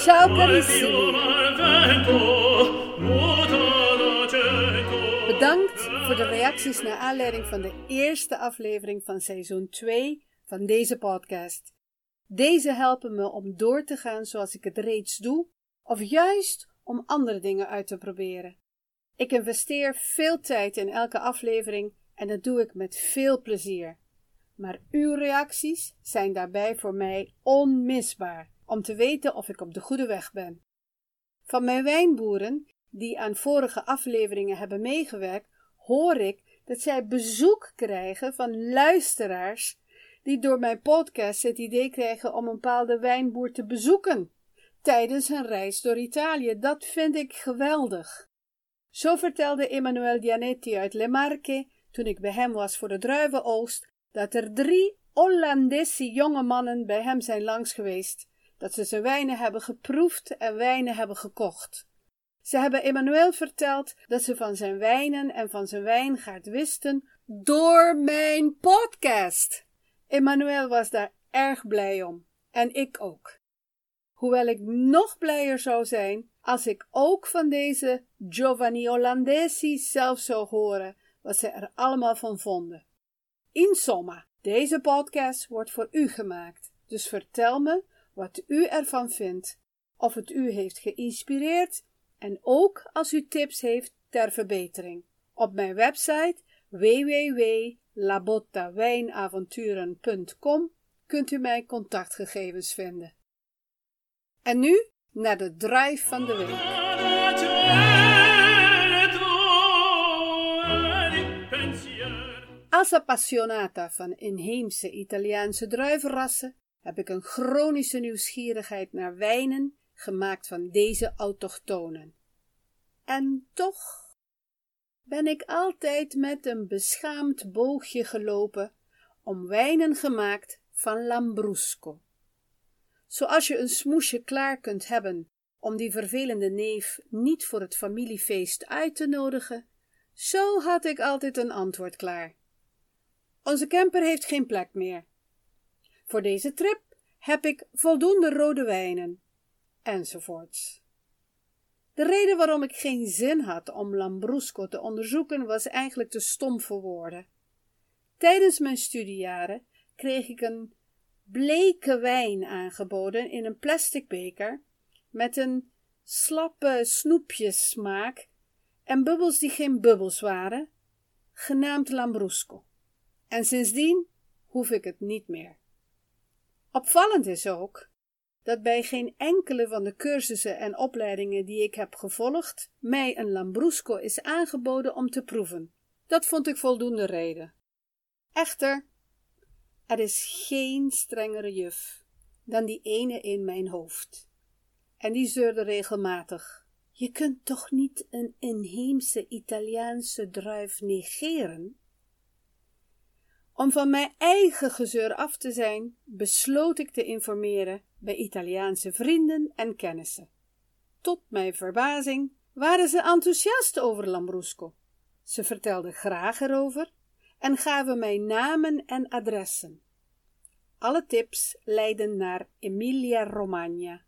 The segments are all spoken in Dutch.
Ciao carissimi. Bedankt voor de reacties naar aanleiding van de eerste aflevering van seizoen 2 van deze podcast. Deze helpen me om door te gaan zoals ik het reeds doe, of juist om andere dingen uit te proberen. Ik investeer veel tijd in elke aflevering en dat doe ik met veel plezier. Maar uw reacties zijn daarbij voor mij onmisbaar om te weten of ik op de goede weg ben. Van mijn wijnboeren, die aan vorige afleveringen hebben meegewerkt, hoor ik dat zij bezoek krijgen van luisteraars die door mijn podcast het idee krijgen om een bepaalde wijnboer te bezoeken tijdens een reis door Italië. Dat vind ik geweldig. Zo vertelde Emanuele Dianetti uit Le Marche, toen ik bij hem was voor de druivenoogst, dat er drie Hollandese jonge mannen bij hem zijn langs geweest, dat ze zijn wijnen hebben geproefd en wijnen hebben gekocht. Ze hebben Emmanuel verteld dat ze van zijn wijnen en van zijn wijngaard wisten door mijn podcast. Emmanuel was daar erg blij om en ik ook. Hoewel ik nog blijer zou zijn als ik ook van deze Giovanni Hollandesi zelf zou horen wat ze er allemaal van vonden. Insomma, deze podcast wordt voor u gemaakt, dus vertel me wat u ervan vindt, of het u heeft geïnspireerd en ook als u tips heeft ter verbetering. Op mijn website www.labottawijnavonturen.com kunt u mijn contactgegevens vinden. En nu naar de drive van de week. Als appassionata van inheemse Italiaanse druivenrassen heb ik een chronische nieuwsgierigheid naar wijnen gemaakt van deze autochtonen. En toch ben ik altijd met een beschaamd boogje gelopen om wijnen gemaakt van Lambrusco. Zoals je een smoesje klaar kunt hebben om die vervelende neef niet voor het familiefeest uit te nodigen, zo had ik altijd een antwoord klaar. Onze camper heeft geen plek meer. Voor deze trip heb ik voldoende rode wijnen, enzovoorts. De reden waarom ik geen zin had om Lambrusco te onderzoeken was eigenlijk te stom voor woorden. Tijdens mijn studiejaren kreeg ik een bleke wijn aangeboden in een plastic beker met een slappe snoepjessmaak en bubbels die geen bubbels waren, genaamd Lambrusco. En sindsdien hoef ik het niet meer. Opvallend is ook dat bij geen enkele van de cursussen en opleidingen die ik heb gevolgd mij een Lambrusco is aangeboden om te proeven. Dat vond ik voldoende reden. Echter, er is geen strengere juf dan die ene in mijn hoofd. En die zeurde regelmatig: Je kunt toch niet een inheemse Italiaanse druif negeren? Om van mijn eigen gezeur af te zijn, besloot ik te informeren bij Italiaanse vrienden en kennissen. Tot mijn verbazing waren ze enthousiast over Lambrusco. Ze vertelden graag erover en gaven mij namen en adressen. Alle tips leiden naar Emilia-Romagna,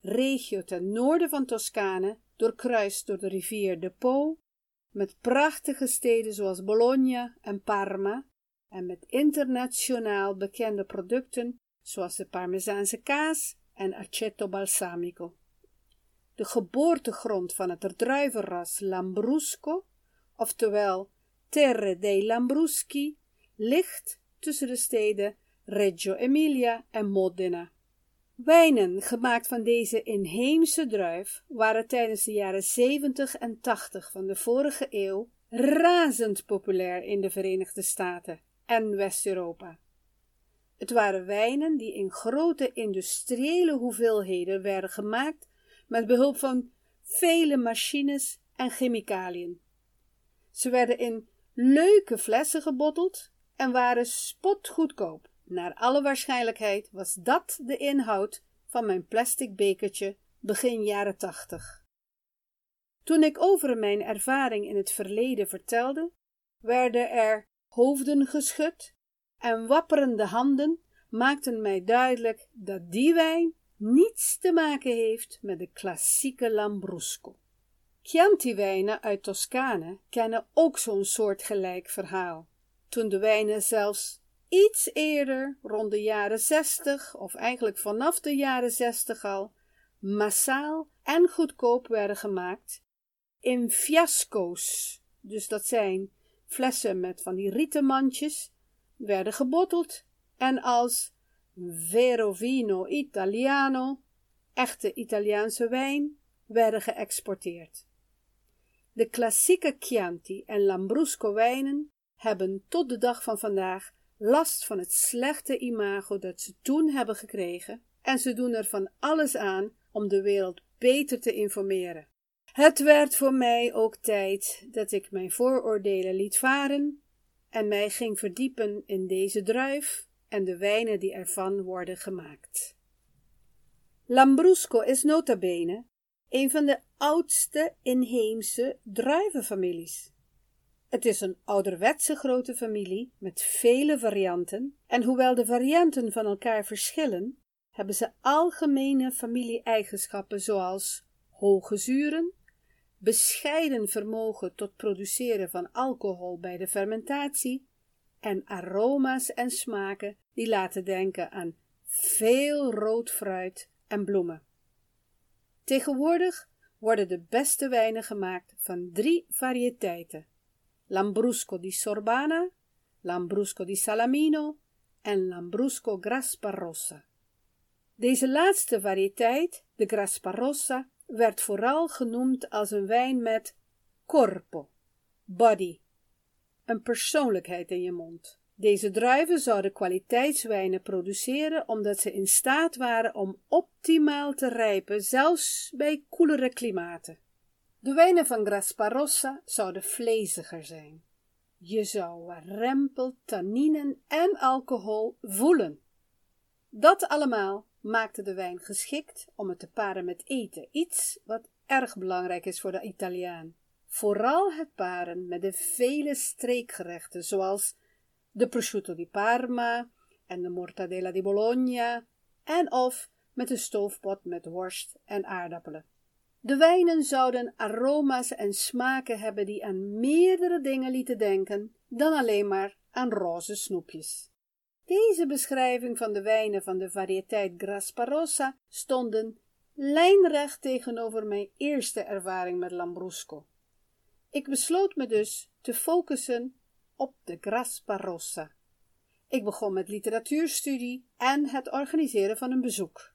regio ten noorden van Toscane, doorkruist door de rivier de Po, met prachtige steden zoals Bologna en Parma, en met internationaal bekende producten zoals de Parmezaanse kaas en aceto balsamico. De geboortegrond van het druivenras Lambrusco, oftewel Terre dei Lambruschi, ligt tussen de steden Reggio Emilia en Modena. Wijnen gemaakt van deze inheemse druif waren tijdens de jaren 70 en 80 van de vorige eeuw razend populair in de Verenigde Staten en West-Europa. Het waren wijnen die in grote industriële hoeveelheden werden gemaakt met behulp van vele machines en chemicaliën. Ze werden in leuke flessen gebotteld en waren spotgoedkoop. Naar alle waarschijnlijkheid was dat de inhoud van mijn plastic bekertje begin jaren tachtig. Toen ik over mijn ervaring in het verleden vertelde, werden er hoofden geschud en wapperende handen maakten mij duidelijk dat die wijn niets te maken heeft met de klassieke Lambrusco. Chianti-wijnen uit Toscane kennen ook zo'n soortgelijk verhaal. Toen de wijnen zelfs iets eerder, rond de jaren zestig, of eigenlijk vanaf de jaren zestig al, massaal en goedkoop werden gemaakt in fiasco's. Dus dat zijn flessen met van die rieten mandjes, werden gebotteld en als vero vino italiano, echte Italiaanse wijn, werden geëxporteerd. De klassieke Chianti en Lambrusco wijnen hebben tot de dag van vandaag last van het slechte imago dat ze toen hebben gekregen en ze doen er van alles aan om de wereld beter te informeren. Het werd voor mij ook tijd dat ik mijn vooroordelen liet varen en mij ging verdiepen in deze druif en de wijnen die ervan worden gemaakt. Lambrusco is nota bene een van de oudste inheemse druivenfamilies. Het is een ouderwetse grote familie met vele varianten en hoewel de varianten van elkaar verschillen, hebben ze algemene familie-eigenschappen zoals hoge zuren, bescheiden vermogen tot produceren van alcohol bij de fermentatie en aroma's en smaken die laten denken aan veel rood fruit en bloemen. Tegenwoordig worden de beste wijnen gemaakt van drie variëteiten: Lambrusco di Sorbana, Lambrusco di Salamino en Lambrusco Grasparossa. Deze laatste variëteit, de Grasparossa, werd vooral genoemd als een wijn met corpo, body, een persoonlijkheid in je mond. Deze druiven zouden kwaliteitswijnen produceren omdat ze in staat waren om optimaal te rijpen, zelfs bij koelere klimaten. De wijnen van Grasparossa zouden vleesiger zijn. Je zou rempel, tanninen en alcohol voelen. Dat allemaal maakte de wijn geschikt om het te paren met eten, iets wat erg belangrijk is voor de Italiaan. Vooral het paren met de vele streekgerechten, zoals de prosciutto di Parma en de mortadella di Bologna, en of met een stoofpot met worst en aardappelen. De wijnen zouden aroma's en smaken hebben die aan meerdere dingen lieten denken dan alleen maar aan roze snoepjes. Deze beschrijving van de wijnen van de variëteit Grasparossa stonden lijnrecht tegenover mijn eerste ervaring met Lambrusco. Ik besloot me dus te focussen op de Grasparossa. Ik begon met literatuurstudie en het organiseren van een bezoek.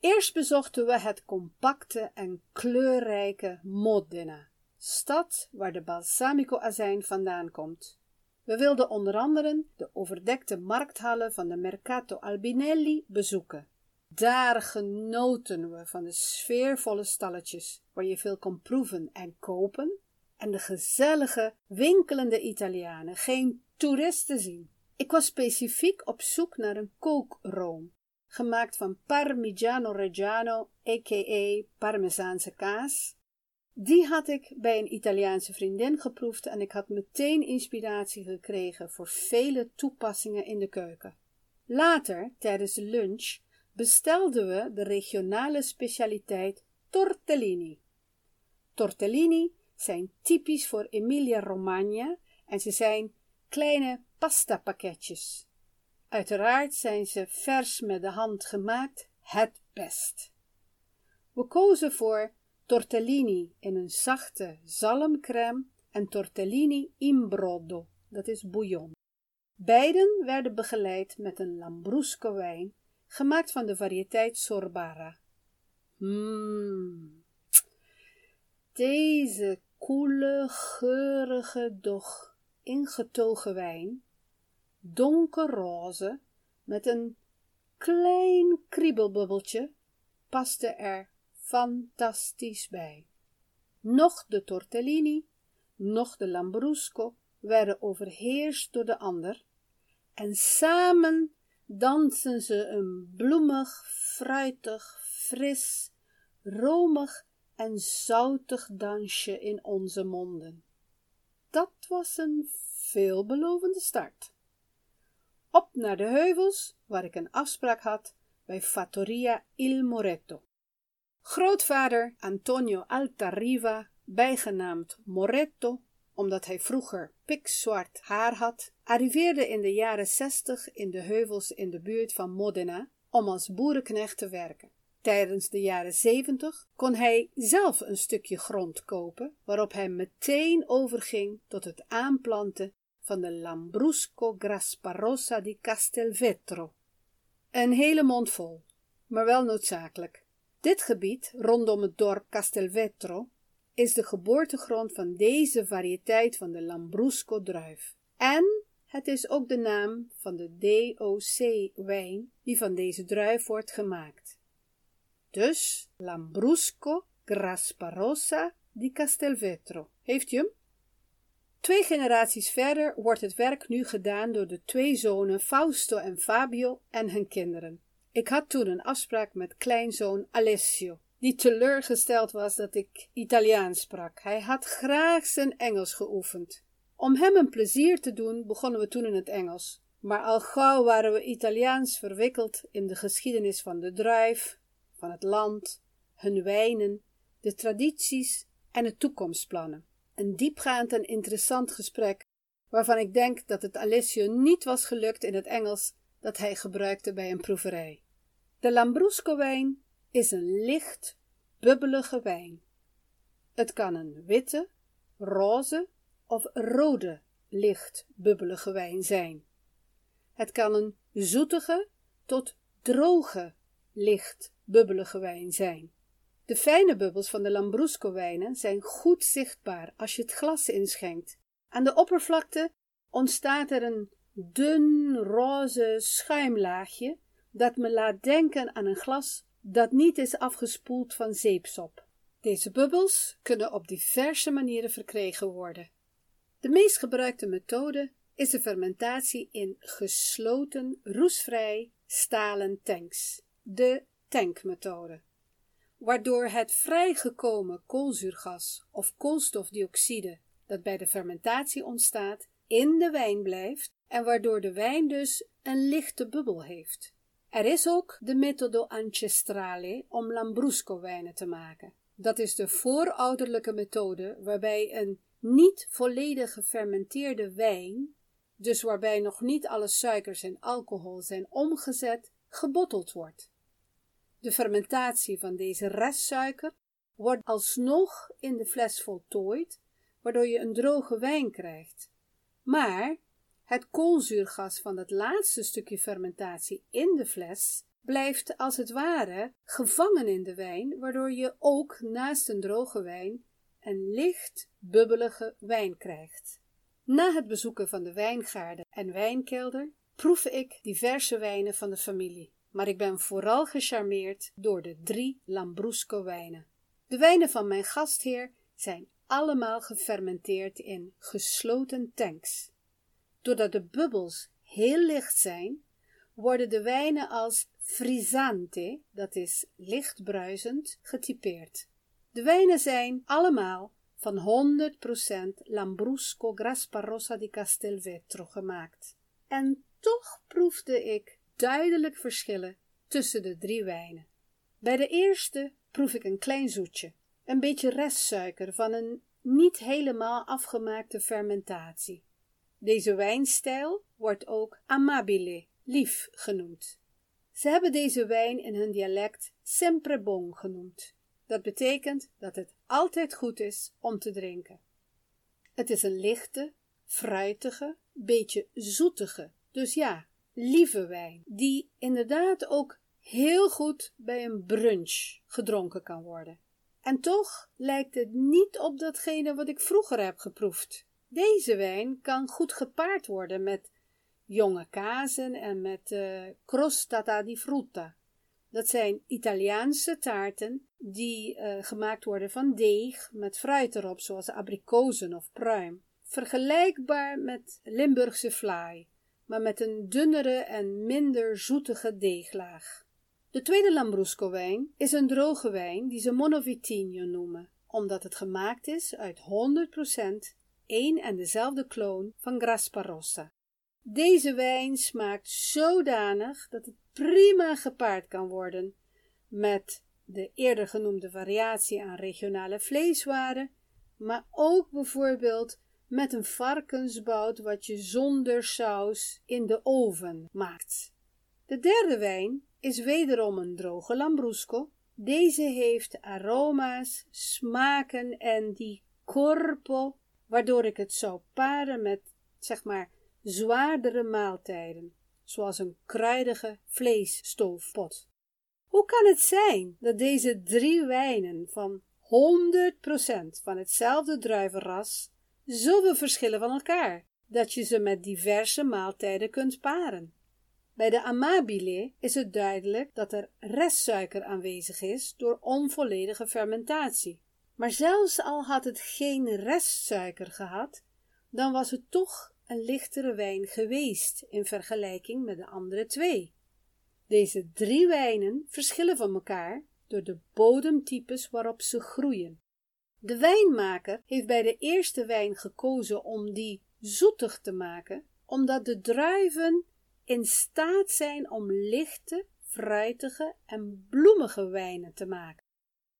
Eerst bezochten we het compacte en kleurrijke Modena, stad waar de balsamico-azijn vandaan komt. We wilden onder andere de overdekte markthallen van de Mercato Albinelli bezoeken. Daar genoten we van de sfeervolle stalletjes, waar je veel kon proeven en kopen, en de gezellige, winkelende Italianen, geen toeristen zien. Ik was specifiek op zoek naar een kookroom, gemaakt van Parmigiano Reggiano, a.k.a. Parmezaanse kaas. Die had ik bij een Italiaanse vriendin geproefd en ik had meteen inspiratie gekregen voor vele toepassingen in de keuken. Later, tijdens de lunch, bestelden we de regionale specialiteit tortellini. Tortellini zijn typisch voor Emilia-Romagna en ze zijn kleine pastapakketjes. Uiteraard zijn ze vers met de hand gemaakt het best. We kozen voor tortellini in een zachte zalmcrème en tortellini in brodo, dat is bouillon. Beiden werden begeleid met een lambrusco wijn, gemaakt van de variëteit Sorbara. Mmm, deze koele, geurige, doch ingetogen wijn, donkerroze, met een klein kriebelbubbeltje, paste er fantastisch bij. Noch de tortellini, noch de lambrusco werden overheerst door de ander, en samen dansen ze een bloemig, fruitig, fris, romig en zoutig dansje in onze monden. Dat was een veelbelovende start. Op naar de heuvels, waar ik een afspraak had bij Fattoria Il Moretto. Grootvader Antonio Altariva, bijgenaamd Moretto, omdat hij vroeger pikzwart haar had, arriveerde in de jaren zestig in de heuvels in de buurt van Modena om als boerenknecht te werken. Tijdens de jaren zeventig kon hij zelf een stukje grond kopen, waarop hij meteen overging tot het aanplanten van de Lambrusco Grasparosa di Castelvetro. Een hele mond vol, maar wel noodzakelijk. Dit gebied rondom het dorp Castelvetro is de geboortegrond van deze variëteit van de Lambrusco druif. En het is ook de naam van de DOC-wijn die van deze druif wordt gemaakt. Dus Lambrusco Grasparosa di Castelvetro. Heeft u hem? Twee generaties verder wordt het werk nu gedaan door de twee zonen Fausto en Fabio en hun kinderen. Ik had toen een afspraak met kleinzoon Alessio, die teleurgesteld was dat ik Italiaans sprak. Hij had graag zijn Engels geoefend. Om hem een plezier te doen, begonnen we toen in het Engels. Maar al gauw waren we Italiaans verwikkeld in de geschiedenis van de druif, van het land, hun wijnen, de tradities en de toekomstplannen. Een diepgaand en interessant gesprek, waarvan ik denk dat het Alessio niet was gelukt in het Engels dat hij gebruikte bij een proeverij. De Lambrusco-wijn is een licht, bubbelige wijn. Het kan een witte, roze of rode, licht, bubbelige wijn zijn. Het kan een zoetige tot droge, licht, bubbelige wijn zijn. De fijne bubbels van de Lambrusco-wijnen zijn goed zichtbaar als je het glas inschenkt. Aan de oppervlakte ontstaat er een dun roze schuimlaagje dat me laat denken aan een glas dat niet is afgespoeld van zeepsop. Deze bubbels kunnen op diverse manieren verkregen worden. De meest gebruikte methode is de fermentatie in gesloten, roestvrij stalen tanks, de tankmethode waardoor het vrijgekomen koolzuurgas of koolstofdioxide dat bij de fermentatie ontstaat in de wijn blijft en waardoor de wijn dus een lichte bubbel heeft. Er is ook de metodo ancestrale om Lambrusco wijnen te maken. Dat is de voorouderlijke methode waarbij een niet volledig gefermenteerde wijn, dus waarbij nog niet alle suikers en alcohol zijn omgezet, gebotteld wordt. De fermentatie van deze restsuiker wordt alsnog in de fles voltooid, waardoor je een droge wijn krijgt. Maar het koolzuurgas van het laatste stukje fermentatie in de fles blijft als het ware gevangen in de wijn, waardoor je ook naast een droge wijn een licht bubbelige wijn krijgt. Na het bezoeken van de wijngaarden en wijnkelder proef ik diverse wijnen van de familie maar ik ben vooral gecharmeerd door de drie Lambrusco wijnen. De wijnen van mijn gastheer zijn allemaal gefermenteerd in gesloten tanks. Doordat de bubbels heel licht zijn, worden de wijnen als frizzante, dat is lichtbruisend, getypeerd. De wijnen zijn allemaal van 100% Lambrusco Grasparossa di Castelvetro gemaakt. En toch proefde ik duidelijk verschillen tussen de drie wijnen. Bij de eerste proef ik een klein zoetje, een beetje restsuiker van een niet helemaal afgemaakte fermentatie. Deze wijnstijl wordt ook amabile, lief genoemd. Ze hebben deze wijn in hun dialect sempre bon genoemd. Dat betekent dat het altijd goed is om te drinken. Het is een lichte, fruitige, beetje zoetige, dus ja, lieve wijn, die inderdaad ook heel goed bij een brunch gedronken kan worden. En toch lijkt het niet op datgene wat ik vroeger heb geproefd. Deze wijn kan goed gepaard worden met jonge kazen en met uh, crostata di frutta. Dat zijn Italiaanse taarten die uh, gemaakt worden van deeg met fruit erop, zoals abrikozen of pruim. Vergelijkbaar met Limburgse vlaai maar met een dunnere en minder zoetige deeglaag. De tweede Lambrusco wijn is een droge wijn die ze Monovitigno noemen, omdat het gemaakt is uit 100% één en dezelfde kloon van Grasparossa. Deze wijn smaakt zodanig dat het prima gepaard kan worden met de eerder genoemde variatie aan regionale vleeswaren, maar ook bijvoorbeeld met een varkensbout wat je zonder saus in de oven maakt. De derde wijn is wederom een droge Lambrusco. Deze heeft aroma's, smaken en die corpo, waardoor ik het zou paren met, zeg maar, zwaardere maaltijden, zoals een kruidige vleesstoofpot. Hoe kan het zijn dat deze drie wijnen van 100% van hetzelfde druivenras zoveel verschillen van elkaar, dat je ze met diverse maaltijden kunt paren? Bij de amabile is het duidelijk dat er restsuiker aanwezig is door onvolledige fermentatie. Maar zelfs al had het geen restsuiker gehad, dan was het toch een lichtere wijn geweest in vergelijking met de andere twee. Deze drie wijnen verschillen van elkaar door de bodemtypes waarop ze groeien. De wijnmaker heeft bij de eerste wijn gekozen om die zoetig te maken, omdat de druiven in staat zijn om lichte, fruitige en bloemige wijnen te maken.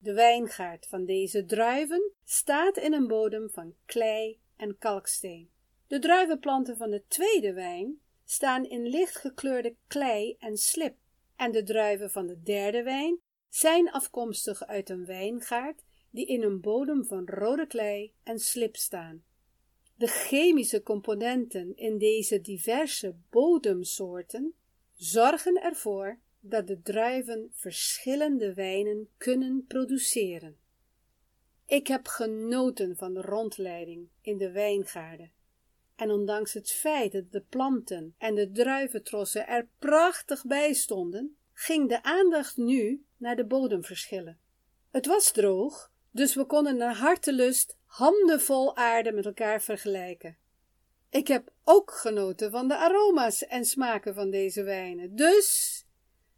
De wijngaard van deze druiven staat in een bodem van klei en kalksteen. De druivenplanten van de tweede wijn staan in lichtgekleurde klei en slip, en de druiven van de derde wijn zijn afkomstig uit een wijngaard die in een bodem van rode klei en slip staan. De chemische componenten in deze diverse bodemsoorten zorgen ervoor dat de druiven verschillende wijnen kunnen produceren. Ik heb genoten van de rondleiding in de wijngaarden en ondanks het feit dat de planten en de druiventrossen er prachtig bij stonden, ging de aandacht nu naar de bodemverschillen. Het was droog, dus we konden naar hartelust handenvol aarde met elkaar vergelijken. Ik heb ook genoten van de aroma's en smaken van deze wijnen, dus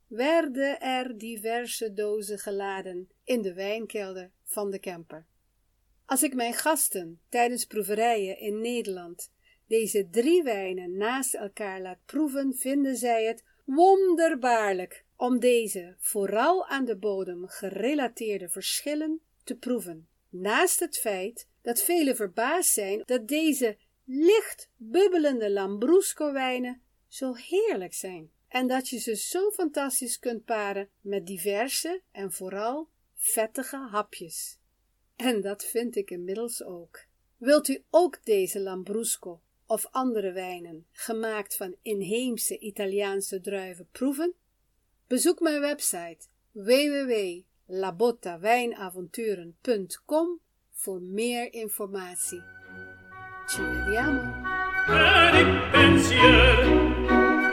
werden er diverse dozen geladen in de wijnkelder van de camper. Als ik mijn gasten tijdens proeverijen in Nederland deze drie wijnen naast elkaar laat proeven, vinden zij het wonderbaarlijk om deze vooral aan de bodem gerelateerde verschillen te proeven. Naast het feit dat velen verbaasd zijn dat deze licht bubbelende Lambrusco wijnen zo heerlijk zijn en dat je ze zo fantastisch kunt paren met diverse en vooral vettige hapjes. En dat vind ik inmiddels ook. Wilt u ook deze Lambrusco of andere wijnen, gemaakt van inheemse Italiaanse druiven, proeven? Bezoek mijn website www.labottawijnavonturen.com voor meer informatie. Ci vediamo!